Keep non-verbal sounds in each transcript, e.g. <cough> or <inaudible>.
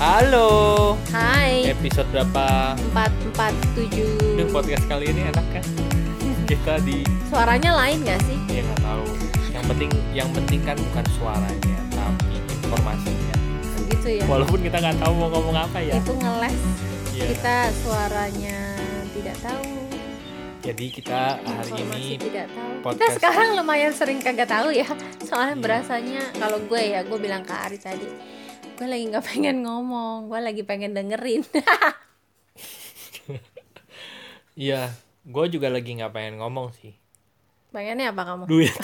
Halo. Hai. Episode berapa? 447. Duh, podcast kali ini enak kan? Kita di Suaranya lain gak sih? ya nggak tahu. Yang penting yang penting kan bukan suaranya, tapi informasinya. Gitu ya. Walaupun kita nggak tahu mau ngomong apa ya. Itu ngeles. Iya. Kita suaranya tidak tahu. Jadi kita hari Informasi ini tidak tahu. Kita podcast- sekarang lumayan sering kagak tahu ya. Soalnya Iya. berasanya kalau gue ya, gue bilang ke Ari tadi, gue lagi nggak pengen ngomong, gue lagi pengen dengerin. <laughs> Iya, gue juga lagi nggak pengen ngomong sih. Pengennya apa kamu? Duit. <laughs>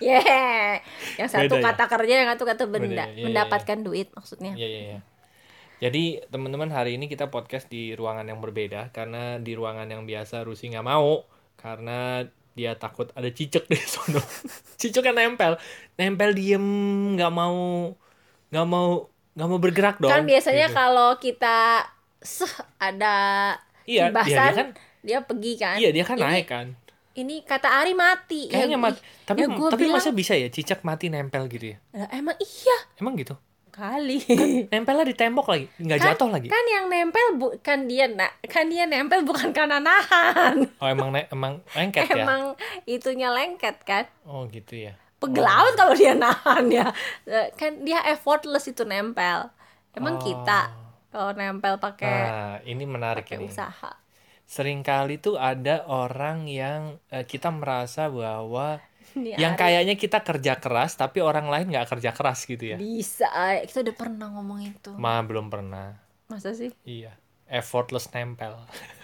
Yeah. Yang satu Beda ya? kata kerja, yang satu kata benda. Beda ya? Iya, iya, Mendapatkan duit maksudnya. Iya iya iya. Jadi teman-teman hari ini kita podcast di ruangan yang berbeda karena di ruangan yang biasa Rusi nggak mau karena dia takut ada cicak di <laughs> sono. cicak kan nempel, nempel diem nggak mau nggak mau nggak mau bergerak dong. kan biasanya gitu. kalau kita seh ada Iya, kibasan, dia- dia kan- dia pergi kan iya dia kan Ini- naik kan. ini kata Ari mati Kayaknya ya, mati. Tapi ya tapi bilang, masa bisa ya cicak mati nempel gitu ya? "Lah, emang iya Emang gitu? kali Nempelnya di tembok lagi, nggak kan, jatuh lagi. kan yang nempel bukan dia nak kan dia nempel bukan karena nahan Oh emang emang lengket ya? emang itunya lengket kan Oh gitu ya. Pegelaut kalau dia nahan ya Eh, kan dia effortless itu nempel emang Oh. kita kalau nempel pakai Nah, ini menarik ini. usaha sering kali tuh ada orang yang eh, kita merasa bahwa Ini yang kayaknya kita kerja keras tapi orang lain nggak kerja keras gitu ya. bisa Ay. kita udah pernah ngomong itu Ma belum pernah. masa sih Iya. Effortless nempel. <laughs>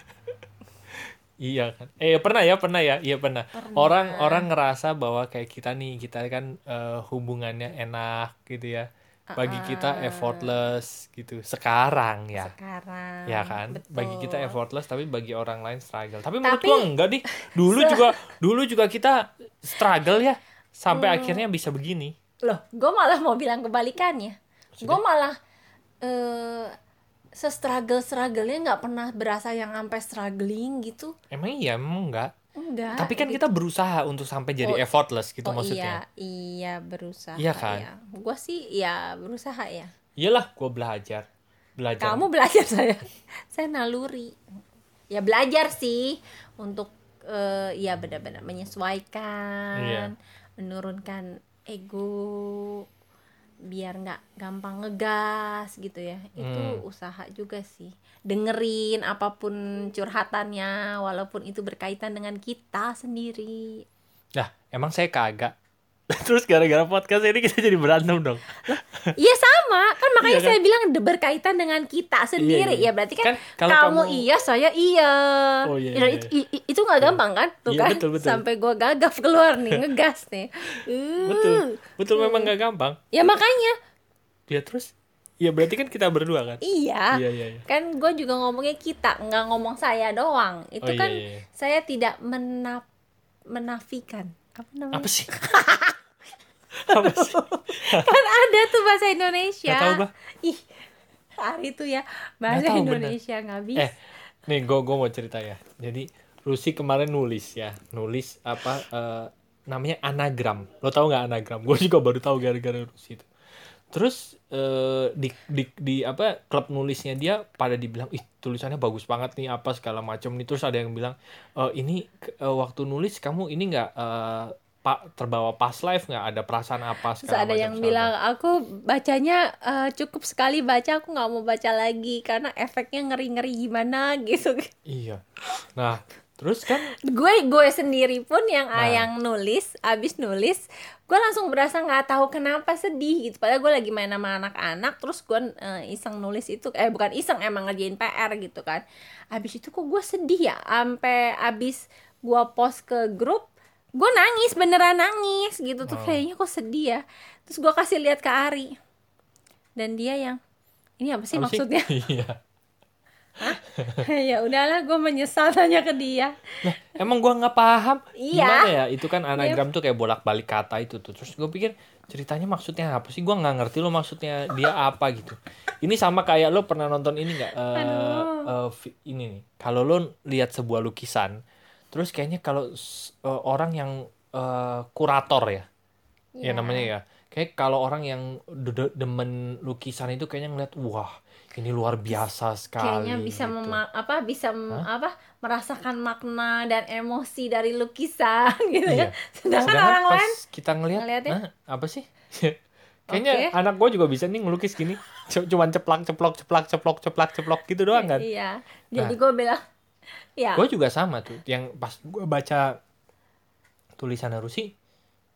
iya kan. Eh pernah ya, pernah ya. Iya pernah. Orang orang ngerasa bahwa kayak kita nih, kita kan eh, hubungannya enak gitu ya. Bagi kita effortless gitu. Sekarang ya. sekarang Ya kan, bagi kita betul. effortless tapi bagi orang lain struggle. Tapi menurut Tapi- gua enggak di. Dulu juga dulu juga kita struggle ya sampai Hmm. akhirnya bisa begini. loh gue malah mau bilang kebalikannya gue malah eh se-struggle struggle-nya nggak pernah berasa yang sampai struggling gitu Emang iya, emang enggak. enggak Tapi kan kita berusaha untuk sampai jadi Oh, effortless gitu oh maksudnya. iya iya berusaha Iya kan? gue sih ya berusaha ya Iyalah, gua belajar. Belajar. kamu belajar saya <laughs> saya naluri ya belajar sih untuk eh, ya benar-benar menyesuaikan Iya. menurunkan ego biar nggak gampang ngegas gitu ya itu Hmm. usaha juga sih dengerin apa pun curhatannya walaupun itu berkaitan dengan kita sendiri Nah, emang saya kagak. <laughs> Terus gara-gara podcast ini kita jadi berantem dong. <laughs> Iya sama kan makanya Iya kan? saya bilang berkaitan dengan kita sendiri iya. ya berarti kan, Kan kalau kamu, kamu- iya saya iya, Oh, iya, Ya, iya, itu, i- i- itu nggak gampang kan tuh Iya, kan betul, betul. sampai gua gagap keluar nih ngegas nih <laughs> Uh. Betul. Betul memang nggak gampang. ya makanya Ya terus Ya berarti kan kita berdua kan? iya Iya, iya, iya. kan gue juga ngomongnya kita nggak ngomong saya doang itu Oh, iya, kan iya, iya. saya tidak menaf menafikan apa namanya Apa sih? Apa sih? kan ada tuh bahasa Indonesia Nggak tahu, Bah. ih hari itu ya bahasa bener. Indonesia nggak bisa Eh, nih gue gue mau cerita ya. Jadi Rusi kemarin nulis ya, nulis apa eh, namanya anagram. Lo tau nggak anagram? Gue juga baru tahu gara-gara Rusi itu. Terus eh, di, di di apa klub nulisnya dia pada dibilang ih tulisannya bagus banget nih apa segala macam nih terus ada yang bilang "Eh, ini eh, waktu nulis kamu ini nggak eh, pak terbawa pas live nggak ada perasaan apa Terus segala ada yang bilang aku bacanya eh, cukup sekali baca aku nggak mau baca lagi karena efeknya ngeri-ngeri gimana <laughs> gitu. Iya. Nah, terus kan gue gue sendiri pun yang Nah. yang nulis, abis nulis, gue langsung berasa nggak tahu kenapa sedih gitu. Padahal gue lagi main sama anak-anak, terus gue eh, iseng nulis itu, eh bukan iseng emang ngerjain PR gitu kan. Abis itu kok gue sedih ya, sampai abis gue post ke grup, gue nangis beneran nangis gitu tuh Oh. kayaknya kok sedih ya. Terus gue kasih lihat ke Ari, dan dia yang ini apa sih apa sih? maksudnya? <laughs> Iya. <laughs> ya udahlah, gue menyesal tanya ke dia. Lah, emang gua nggak paham Iya. gimana ya itu kan anagram tuh kayak bolak-balik kata itu tuh terus gue pikir ceritanya maksudnya apa sih gua nggak ngerti lo maksudnya dia apa gitu ini sama kayak lo pernah nonton ini nggak Aduh. eh, vi- ini nih kalau lo lihat sebuah lukisan terus kayaknya kalau eh, orang yang eh, kurator ya ya Iya. namanya ya kayak kalau orang yang de- de- demen lukisan itu kayaknya ngeliat wah ini luar biasa sekali kayaknya bisa gitu. mema- apa bisa mem- apa merasakan makna dan emosi dari lukisan <laughs> gitu Iya. ya sedangkan, Sedangkan orang lain kita ngelihat ngeliatnya, "Hah, apa sih <laughs> kayaknya Oke. anak gue juga bisa nih ngelukis gini cuman ceplak ceplok ceplak ceplok ceplak ceplok gitu doang kan iya jadi Nah. gue bilang ya gue juga sama tuh yang pas gue baca tulisan Rusi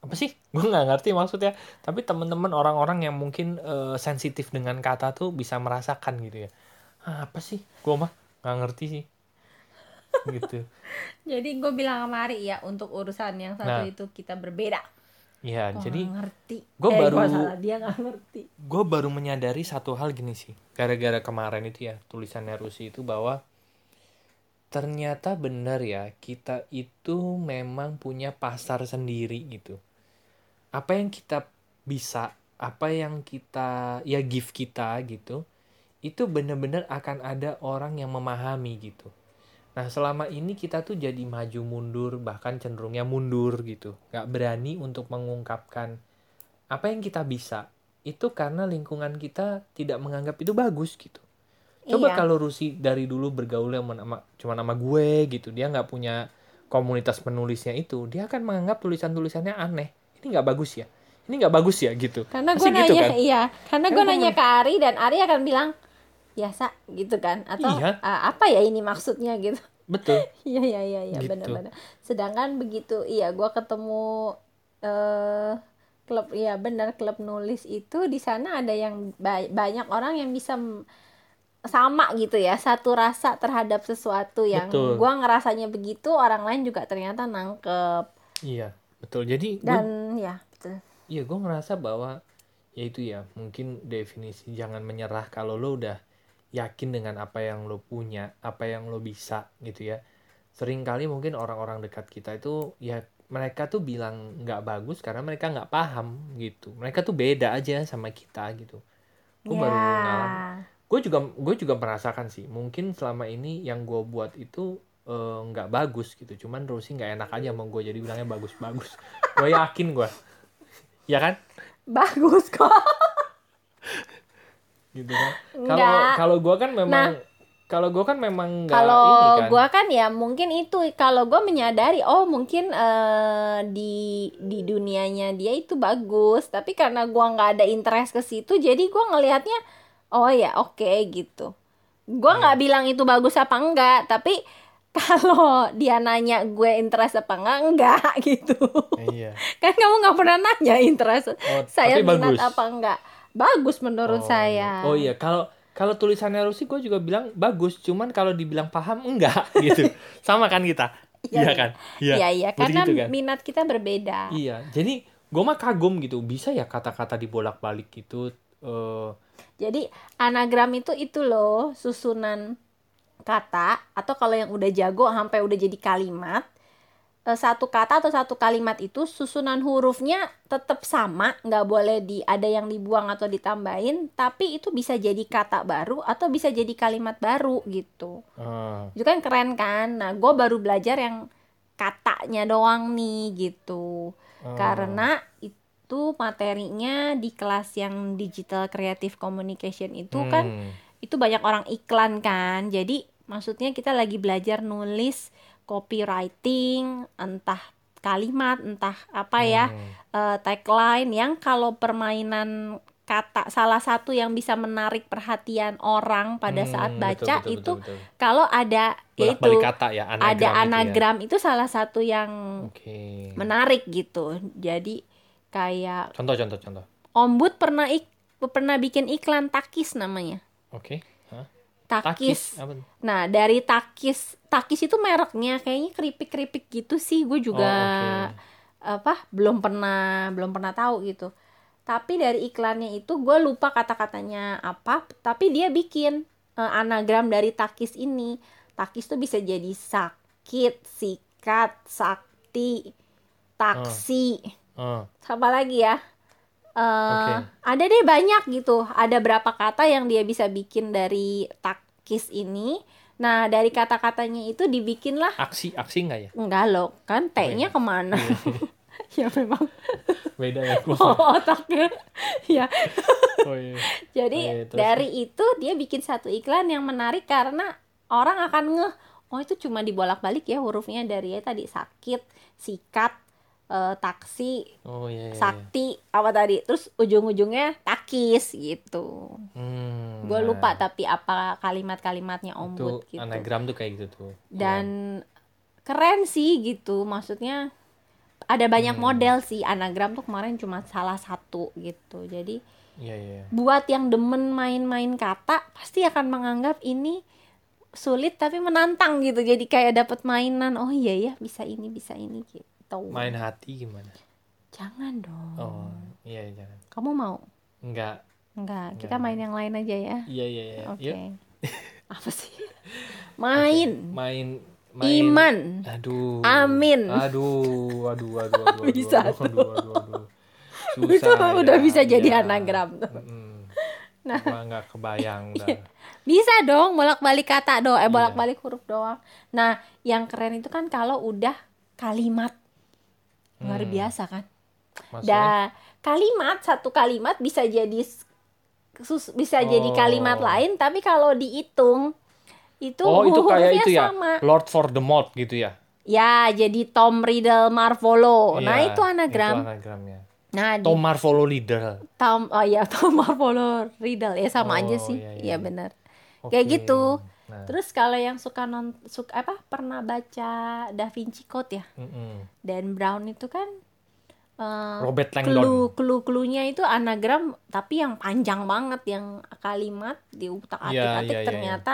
apa sih? <laughs> Gue nggak ngerti maksudnya. Tapi teman-teman orang-orang yang mungkin eh, sensitif dengan kata tuh bisa merasakan gitu ya. "Ah, apa sih? Gue mah nggak ngerti sih. <laughs> Gitu. Jadi gue bilang sama Ari ya untuk urusan yang satu Nah. itu kita berbeda. Ya Gua jadi ngerti. gua eh, baru- gua salah dia nggak ngerti. gue baru menyadari satu hal gini sih. Gara-gara kemarin itu ya tulisannya Rusi itu bahwa ternyata benar ya kita itu memang punya pasar sendiri gitu. Apa yang kita bisa apa yang kita ya gift kita gitu itu benar-benar akan ada orang yang memahami gitu. Nah selama ini kita tuh jadi maju mundur bahkan cenderungnya mundur gitu. Nggak berani untuk mengungkapkan apa yang kita bisa. Itu karena lingkungan kita tidak menganggap itu bagus gitu coba Iya. kalau Rusi dari dulu bergaul sama nama cuma nama gue gitu dia nggak punya komunitas penulisnya itu dia akan menganggap tulisan-tulisannya aneh ini nggak bagus ya ini nggak bagus ya gitu karena gue nanya gitu kan? iya karena Kan gue gua nanya ke Ari dan Ari akan bilang biasa gitu kan atau Iya. "Ah, apa ya ini maksudnya gitu betul <laughs> Iya iya iya iya Gitu. benar-benar. Sedangkan begitu iya gua ketemu eh klub iya benar klub nulis itu di sana ada yang ba- banyak orang yang bisa sama gitu ya satu rasa terhadap sesuatu yang Betul. gua ngerasanya begitu orang lain juga ternyata nangkep iya betul jadi dan ya betul. Iya, gue ngerasa bahwa ya itu ya mungkin definisi jangan menyerah kalau lo udah yakin dengan apa yang lo punya, apa yang lo bisa gitu ya. Seringkali mungkin orang-orang dekat kita itu ya mereka tuh bilang nggak bagus karena mereka nggak paham gitu. Mereka tuh beda aja sama kita gitu. Gue baru Ya. ngalamin. Gue juga gue juga merasakan sih. Mungkin selama ini yang gue buat itu eh, nggak bagus gitu. Cuman Rosi nggak enak aja sama gue jadi bilangnya bagus-bagus. <laughs> gue yakin gue. Ya kan? bagus kok gitu kan kalau kalau gue kan memang Nah. kalau gue kan memang nggak ini kalau kan gua kan ya mungkin itu kalau gua menyadari oh mungkin eh, di di dunianya dia itu bagus tapi karena gua nggak ada interest ke situ jadi gua ngelihatnya oh ya oke gitu. Gua nggak bilang itu bagus apa enggak tapi <laughs> kalau dia nanya gue interest apa enggak enggak <laughs> gitu. Iya. Kan kamu nggak pernah nanya interest oh, saya minat bagus. apa enggak. Bagus menurut oh, saya. oh iya. Kalau kalau tulisannya Rusi gue juga bilang bagus. Cuman kalau dibilang paham enggak <laughs> gitu. Sama kan kita? Iya, iya kan? Iya. Iya iya. Karena gitu kan? minat kita berbeda. Iya. Jadi gue mah kagum gitu. Bisa ya kata-kata dibolak-balik gitu eh Jadi anagram itu itu loh susunan kata atau kalau yang udah jago sampai udah jadi kalimat eh, satu kata atau satu kalimat itu susunan hurufnya tetap sama nggak boleh di ada yang dibuang atau ditambahin tapi itu bisa jadi kata baru atau bisa jadi kalimat baru gitu. Ah, itu kan keren kan? Nah gue baru belajar yang katanya doang nih gitu. Ah. karena itu materinya di kelas yang digital creative communication itu kan Hmm, itu banyak orang iklan kan jadi maksudnya kita lagi belajar nulis copywriting entah kalimat entah apa ya hmm. eh, tagline yang kalau permainan kata salah satu yang bisa menarik perhatian orang pada saat Hmm, baca betul, betul, itu betul, betul. kalau ada yaitu bolak-balik kata ya anagram ada itu ya. anagram itu salah satu yang oke menarik gitu jadi kayak contoh contoh contoh. Ombud pernah ik pernah bikin iklan takis namanya. Oke Hah? takis, apa? Nah dari takis takis itu mereknya kayaknya keripik keripik gitu sih. Gue juga Oh, apa belum pernah belum pernah tahu gitu. Tapi dari iklannya itu gue lupa kata-katanya apa tapi dia bikin eh, anagram dari takis ini. Takis tuh bisa jadi sakit sikat sakti taksi Oh, sama lagi ya. Eh, Oke. ada deh banyak gitu. Ada berapa kata yang dia bisa bikin dari takis ini. Nah dari kata-katanya itu dibikinlah. Aksi aksi enggak ya? Enggak loh kan T-nya iya. ke mana? <laughs> Ya memang. Beda ya <laughs> gua otaknya. <laughs> Ya. Oh iya. Jadi Oh, iya, terus? dari itu dia bikin satu iklan yang menarik karena orang akan ngeh oh itu cuma dibolak-balik ya hurufnya dari ya tadi sakit sikat eh, taksi oh iya, iya, iya. sakti apa tadi? Terus ujung-ujungnya takis gitu. Hmm, gue nah, lupa tapi apa kalimat-kalimatnya itu ombud gitu. anagram tuh kayak gitu tuh. Dan keren sih gitu. Maksudnya ada banyak Hmm. model sih. Anagram tuh kemarin cuma salah satu gitu. Jadi iya iya. buat yang demen main-main kata pasti akan menganggap ini sulit tapi menantang gitu. Jadi kayak dapat mainan oh iya ya bisa ini bisa ini gitu main hati gimana jangan dong oh iya iya, jangan kamu mau enggak enggak kita Jangan. main yang lain aja ya iya iya iya oke Yuk. <laughs> apa sih <laughs> main main iman aduh Amin. aduh aduh aduh aduh <laughs> Bisa aduh, aduh, aduh, aduh. Itu Susah udah ya, bisa jadi ya. anagram tuh. Mm-mm. Gua nggak kebayang dah. Bisa dong bolak-balik kata do, eh Iya. bolak-balik huruf doang. Nah, yang keren itu kan kalau udah kalimat luar Hmm. biasa kan. Maksudnya? Da kalimat satu kalimat bisa jadi sus- bisa jadi Oh. kalimat lain, tapi kalau dihitung itu oh itu kayak itu ya sama. Lord for the Mold gitu ya Ya, jadi Tom Riddle Marvolo. nah, Iya, itu anagram. itu anagramnya Nah, di Tom Marvolo leader Tom oh ya <laughs> Tom Marvolo Riddle ya sama Oh, aja sih. iya, iya, Iya iya. benar. Kayak Oke. gitu. Nah, Terus kalau yang suka non suka apa pernah baca Da Vinci Code ya? mm-mm. Dan Brown itu kan eh, Robert Langdon clue cluenya itu anagram tapi yang panjang banget yang kalimat diutak-atik Iya, atik iya, iya, ternyata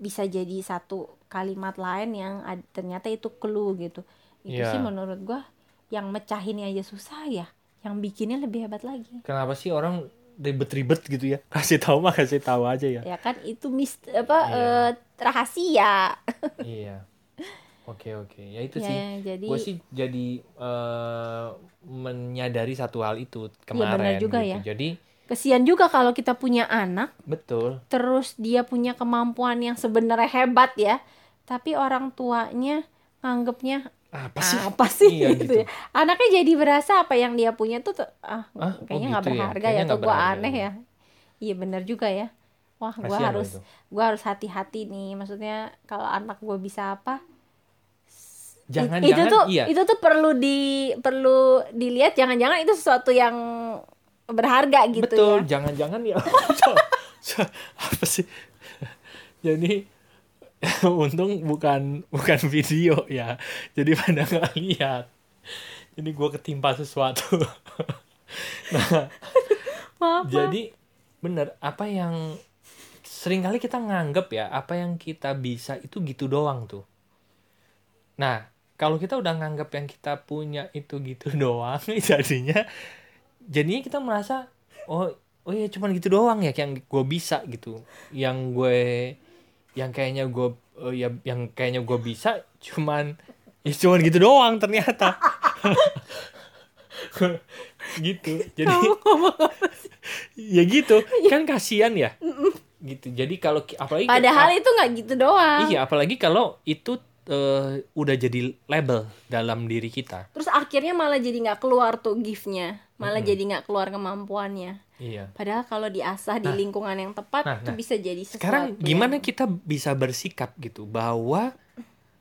bisa jadi satu kalimat lain yang ad- ternyata itu clue gitu. Itu Iya. sih menurut gua yang mecahinnya aja susah ya, yang bikinnya lebih hebat lagi. kenapa sih orang ribet-ribet gitu ya <laughs> kasih tahu mah kasih tahu aja ya Ya kan itu mis apa Iya. eh, rahasia. <laughs> iya oke oke ya itu Ya, sih jadi gue sih jadi eh, menyadari satu hal itu Iya, benar kemarin juga gitu. ya. jadi kesian juga kalau kita punya anak betul terus dia punya kemampuan yang sebenarnya hebat ya tapi orang tuanya nganggepnya apa sih? apa sih? Iya, <laughs> gitu gitu. ya. Anaknya jadi berasa apa yang dia punya tuh tuh, ah Ah, oh kayaknya nggak gitu ya? berharga ya, nggak tuh gua berharga, aneh ya. Iya benar juga ya. Wah loh harus gua harus hati-hati nih. Maksudnya kalau anak gua bisa apa? Jangan itu jangan tuh iya. itu tuh perlu di perlu dilihat. Jangan-jangan itu sesuatu yang berharga gitu betul ya. jangan-jangan ya. <laughs> Apa sih? Jadi <laughs> untung bukan bukan video ya. Jadi pada nggak lihat. Jadi gue ketimpa sesuatu. <laughs> Nah Maaf, jadi bener apa yang sering kali kita nganggep ya apa yang kita bisa itu gitu doang tuh. Nah kalau kita udah nganggep yang kita punya itu gitu <laughs> doang jadinya jadinya kita merasa oh oh ya cuman gitu doang ya yang gue bisa gitu. Yang gue yang kayaknya gue eh, ya yang kayaknya gue bisa cuman ya cuman gitu doang ternyata. <laughs> Gitu jadi ya gitu kan kasihan ya. Gitu jadi kalau apalagi padahal itu nggak gitu doang. Iya apalagi kalau itu eh, udah jadi label dalam diri kita. Terus akhirnya malah jadi nggak keluar tuh giftnya. Malah jadi nggak keluar kemampuannya iya. Padahal kalau diasah di Nah. lingkungan yang tepat Nah, itu nah. bisa jadi sesuatu sekarang gimana yang- kita bisa bersikap gitu bahwa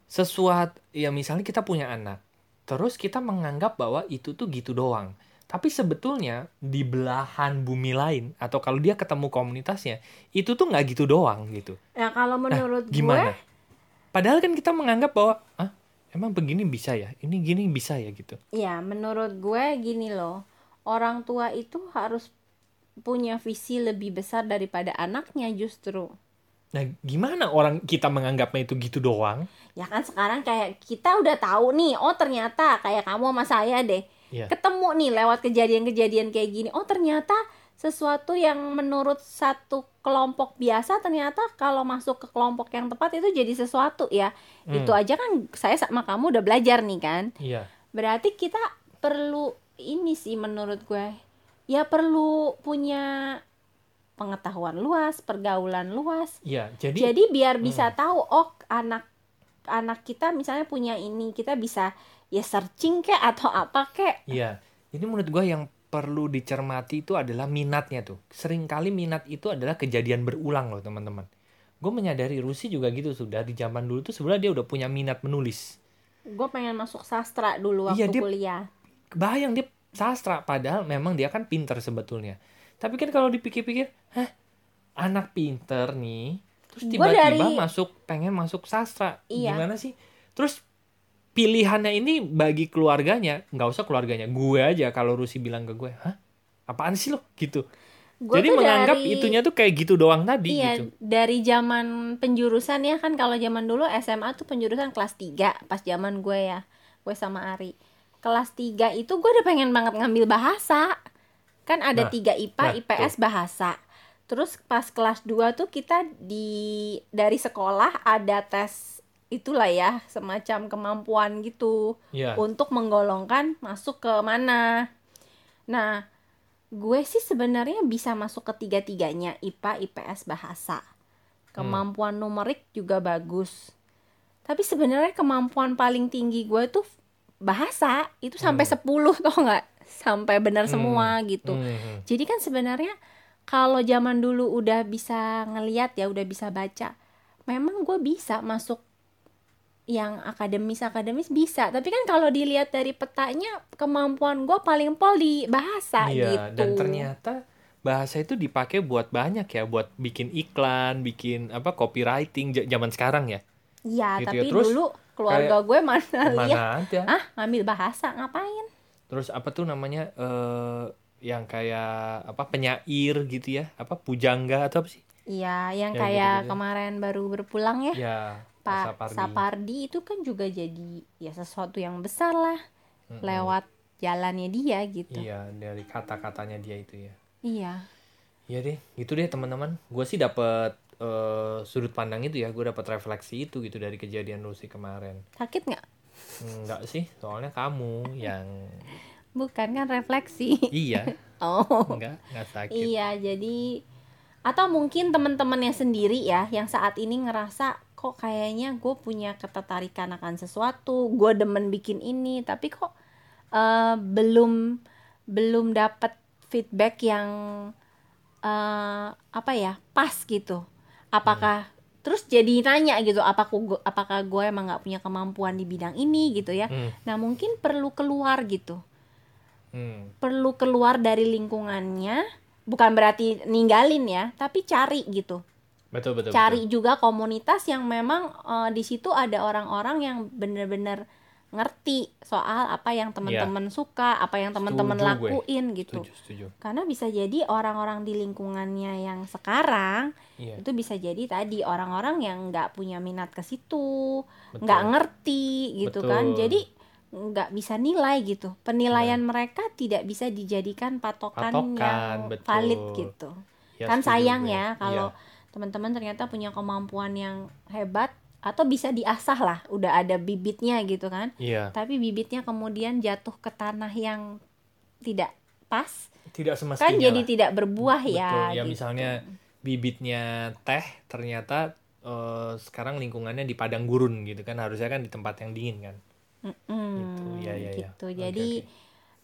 sesuatu ya misalnya kita punya anak terus kita menganggap bahwa itu tuh gitu doang. Tapi sebetulnya di belahan bumi lain atau kalau dia ketemu komunitasnya itu tuh nggak gitu doang gitu. Ya kalau Nah, menurut gimana? Gue padahal kan kita menganggap bahwa ah emang begini bisa ya? Ini gini bisa ya? gitu. Ya menurut gue gini loh. Orang tua itu harus punya visi lebih besar daripada anaknya justru. Nah gimana orang kita menganggapnya itu gitu doang? Ya kan sekarang kayak kita udah tahu nih oh ternyata kayak kamu sama saya deh. Iya. ketemu nih lewat kejadian-kejadian kayak gini oh ternyata sesuatu yang menurut satu kelompok biasa ternyata kalau masuk ke kelompok yang tepat itu jadi sesuatu ya. Hmm. itu aja kan saya sama kamu udah belajar nih kan. Iya. Berarti kita perlu ini sih menurut gue ya perlu punya pengetahuan luas pergaulan luas iya jadi jadi biar bisa tahu oh anak anak kita misalnya punya ini kita bisa ya searching kek atau apa kek Iya, ini menurut gua yang perlu dicermati itu adalah minatnya tuh. Seringkali minat itu adalah kejadian berulang loh teman-teman. Gue menyadari Rusi juga gitu sudah di zaman dulu tuh sebenarnya dia udah punya minat menulis. gue pengen masuk sastra dulu waktu Iya, dia- kuliah Bayang dia sastra padahal memang dia kan pinter sebetulnya. Tapi kan kalau dipikir-pikir, hah anak pinter nih, terus tiba-tiba dari- masuk pengen masuk sastra, Iya. gimana sih? Terus pilihannya ini bagi keluarganya, nggak usah keluarganya, gue aja kalau Rusi bilang ke gue, hah apaan sih lo gitu. Gua Jadi menganggap dari- itunya tuh kayak gitu doang tadi Iya, gitu. dari zaman penjurusan ya kan kalau zaman dulu SMA tuh penjurusan kelas 3 pas zaman gue ya. Gue sama Ari. Kelas 3 itu gue udah pengen banget ngambil bahasa. Kan ada Nah, tiga IPA, nah, IPS, bahasa. Terus pas kelas 2 tuh kita di dari sekolah ada tes itulah ya, semacam kemampuan gitu Iya. untuk menggolongkan masuk ke mana. Nah, gue sih sebenarnya bisa masuk ke tiga-tiganya, IPA, IPS, bahasa. Kemampuan numerik juga bagus. Tapi sebenarnya kemampuan paling tinggi gue tuh bahasa, itu sampai 10 <laughs> tau nggak? Sampai benar semua gitu. Hmm. Jadi kan sebenarnya kalau zaman dulu udah bisa ngeliat ya, udah bisa baca, memang gue bisa masuk yang akademis akademis bisa. Tapi kan kalau dilihat dari petanya, kemampuan gue paling pol di bahasa Iya, gitu. dan ternyata bahasa itu dipakai buat banyak ya, buat bikin iklan, bikin apa copywriting zaman sekarang ya. Iya, gitu ya. tapi Terus dulu keluarga gue mana lihat, ada. ah ngambil bahasa ngapain? Terus apa tuh namanya eh yang kayak apa penyair gitu ya, apa pujangga atau apa sih? Iya, yang Ya, kayak gitu-gitu. kemarin baru berpulang ya. Ya, Pak Sapardi. Sapardi itu kan juga jadi ya sesuatu yang besar lah Mm-mm. lewat jalannya dia gitu. Iya, dari kata-katanya dia itu ya. Iya. Iya deh, gitu deh teman-teman. Gue sih dapet eh, sudut pandang itu ya, gue dapet refleksi itu gitu dari kejadian Lucy kemarin. Sakit nggak? Enggak sih, soalnya kamu yang Bukan kan refleksi. iya, <laughs> Oh. enggak, enggak sakit. Iya, jadi atau mungkin teman-temannya sendiri ya yang saat ini ngerasa kok kayaknya gue punya ketertarikan akan sesuatu, gue demen bikin ini, tapi kok eh, belum belum dapat feedback yang eh, apa ya pas gitu. Apakah terus jadi nanya gitu, apakah gue apakah gue emang nggak punya kemampuan di bidang ini gitu ya? Hmm, Nah mungkin perlu keluar gitu. Hmm, perlu keluar dari lingkungannya bukan berarti ninggalin ya tapi cari gitu. Betul betul. cari juga komunitas yang memang eh, di situ ada orang-orang yang bener-bener ngerti soal apa yang teman-teman suka apa yang teman-teman gue. lakuin betul. gitu Setuju, setuju. karena bisa jadi orang-orang di lingkungannya yang sekarang Iya, itu bisa jadi tadi orang-orang yang nggak punya minat ke situ nggak ngerti gitu kan Betul. jadi nggak bisa nilai gitu penilaian mereka tidak bisa dijadikan patokan, Patokan, yang betul. valid gitu Ya, kan sayang gue. ya kalau Iya, teman-teman ternyata punya kemampuan yang hebat atau bisa diasah lah udah ada bibitnya gitu kan Iya, tapi bibitnya kemudian jatuh ke tanah yang tidak pas tidak semestinya. kan jadi lah. tidak berbuah Betul. ya Ya gitu. misalnya bibitnya teh ternyata eh, sekarang lingkungannya di padang gurun gitu kan harusnya kan di tempat yang dingin kan. Mm-mm, Gitu, iya, iya, iya. gitu. Oke, Jadi oke.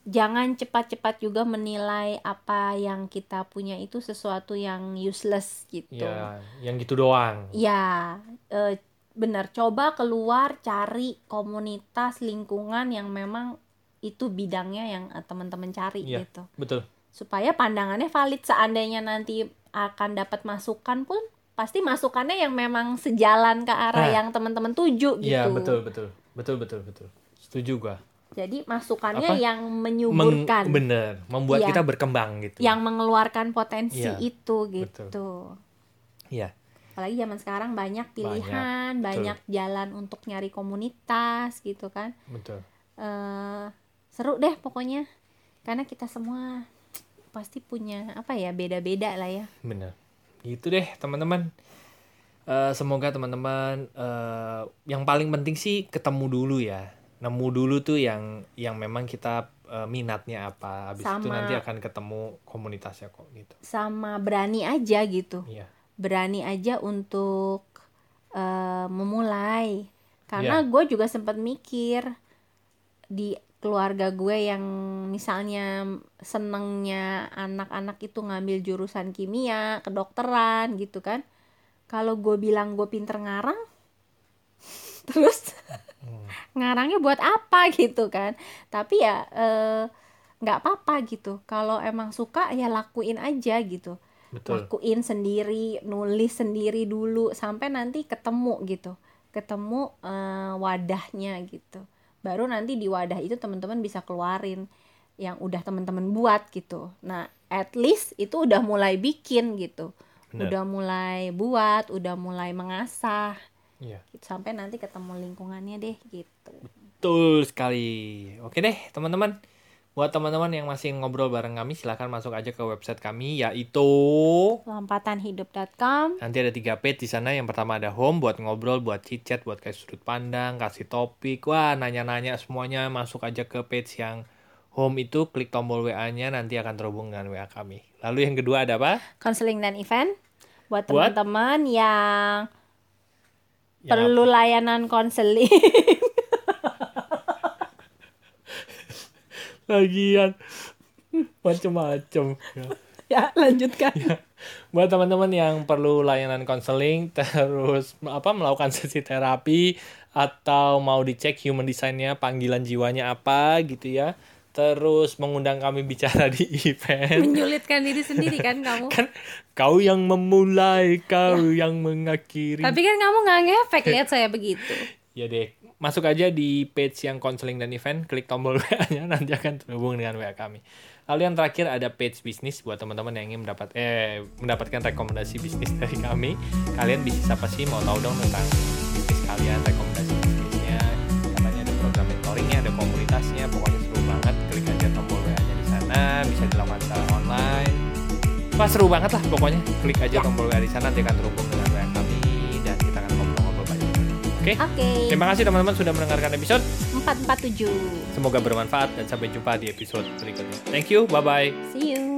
jangan cepat-cepat juga menilai apa yang kita punya itu sesuatu yang useless gitu. Ya, yang gitu doang. Ya, eh, benar. Coba keluar cari komunitas lingkungan yang memang itu bidangnya yang eh, teman-teman cari Iya. gitu. Betul. Supaya pandangannya valid seandainya nanti akan dapat masukan pun pasti masukannya yang memang sejalan ke arah Nah. yang teman-teman tuju gitu. Iya, betul, betul. Betul, betul, betul. Setuju gua. Jadi masukannya Apa? yang Meng- menyuburkan, bener, membuat Iya. kita berkembang gitu. yang mengeluarkan potensi Iya, itu betul. gitu. Apalagi zaman sekarang banyak pilihan, banyak, betul. jalan untuk nyari komunitas gitu kan. Betul. eh seru deh pokoknya. Karena kita semua pasti punya apa ya beda-beda lah ya. Bener. Gitu deh, teman-teman. Eh, semoga teman-teman eh, yang paling penting sih ketemu dulu ya. Nemu dulu tuh yang yang memang kita eh, minatnya apa. Habis itu Sama. nanti akan ketemu komunitasnya kok gitu. Sama berani aja gitu. Iya. Berani aja untuk eh, memulai. Karena Iya. gue juga sempat mikir di keluarga gue yang misalnya senengnya anak-anak itu ngambil jurusan kimia, kedokteran gitu kan. Kalau gue bilang gue pinter ngarang, <laughs> terus ngarangnya buat apa gitu kan. Tapi ya eh, nggak apa-apa gitu. Kalau emang suka ya lakuin aja gitu. Betul. Lakuin sendiri, nulis sendiri dulu sampai nanti ketemu gitu. Ketemu eh, wadahnya gitu baru nanti di wadah itu teman-teman bisa keluarin yang udah teman-teman buat gitu nah at least itu udah mulai bikin gitu Bener. udah mulai buat udah mulai mengasah gitu. sampai nanti ketemu lingkungannya deh gitu Betul sekali. Oke deh, teman-teman. Buat teman-teman yang masih ngobrol bareng kami, silahkan masuk aja ke website kami, yaitu lompatanhidup.com nanti ada tiga page di sana. Yang pertama ada home buat ngobrol, buat chit-chat, buat kasih sudut pandang, kasih topik, wah nanya-nanya semuanya masuk aja ke page yang home itu, klik tombol WA-nya, nanti akan terhubung dengan WA kami. Lalu yang kedua ada apa? konseling dan event. Buat teman-teman yang Yang perlu layanan konseling <laughs> Lagian macem-macem. Ya. ya lanjutkan. Buat teman-teman yang perlu layanan konseling terus apa melakukan sesi terapi atau mau dicek human design-nya panggilan jiwanya apa gitu ya. Terus mengundang kami bicara di event. Menyulitkan diri sendiri kan kamu? Kan kau yang memulai kau yang mengakhiri. Tapi kan kamu nggak ngefek lihat saya begitu. Ya deh masuk aja di page yang konseling dan event klik tombol <laughs> WA-nya nanti akan terhubung dengan WA kami. Lalu yang terakhir ada page bisnis buat teman-teman yang ingin mendapat eh mendapatkan rekomendasi bisnis <laughs> dari kami. Kalian bisa siapa sih? Mau tahu dong tentang bisnis kalian rekomendasi bisnisnya. Katanya ada program mentoringnya ada komunitasnya pokoknya seru banget. Klik aja tombol WA-nya di sana bisa dilakukan secara online. Wah seru banget lah pokoknya. Klik aja tombol WA di sana nanti akan terhubung dengan oke oke Terima kasih teman-teman sudah mendengarkan episode. 447 Semoga bermanfaat dan sampai jumpa di episode berikutnya. Thank you, bye bye. see you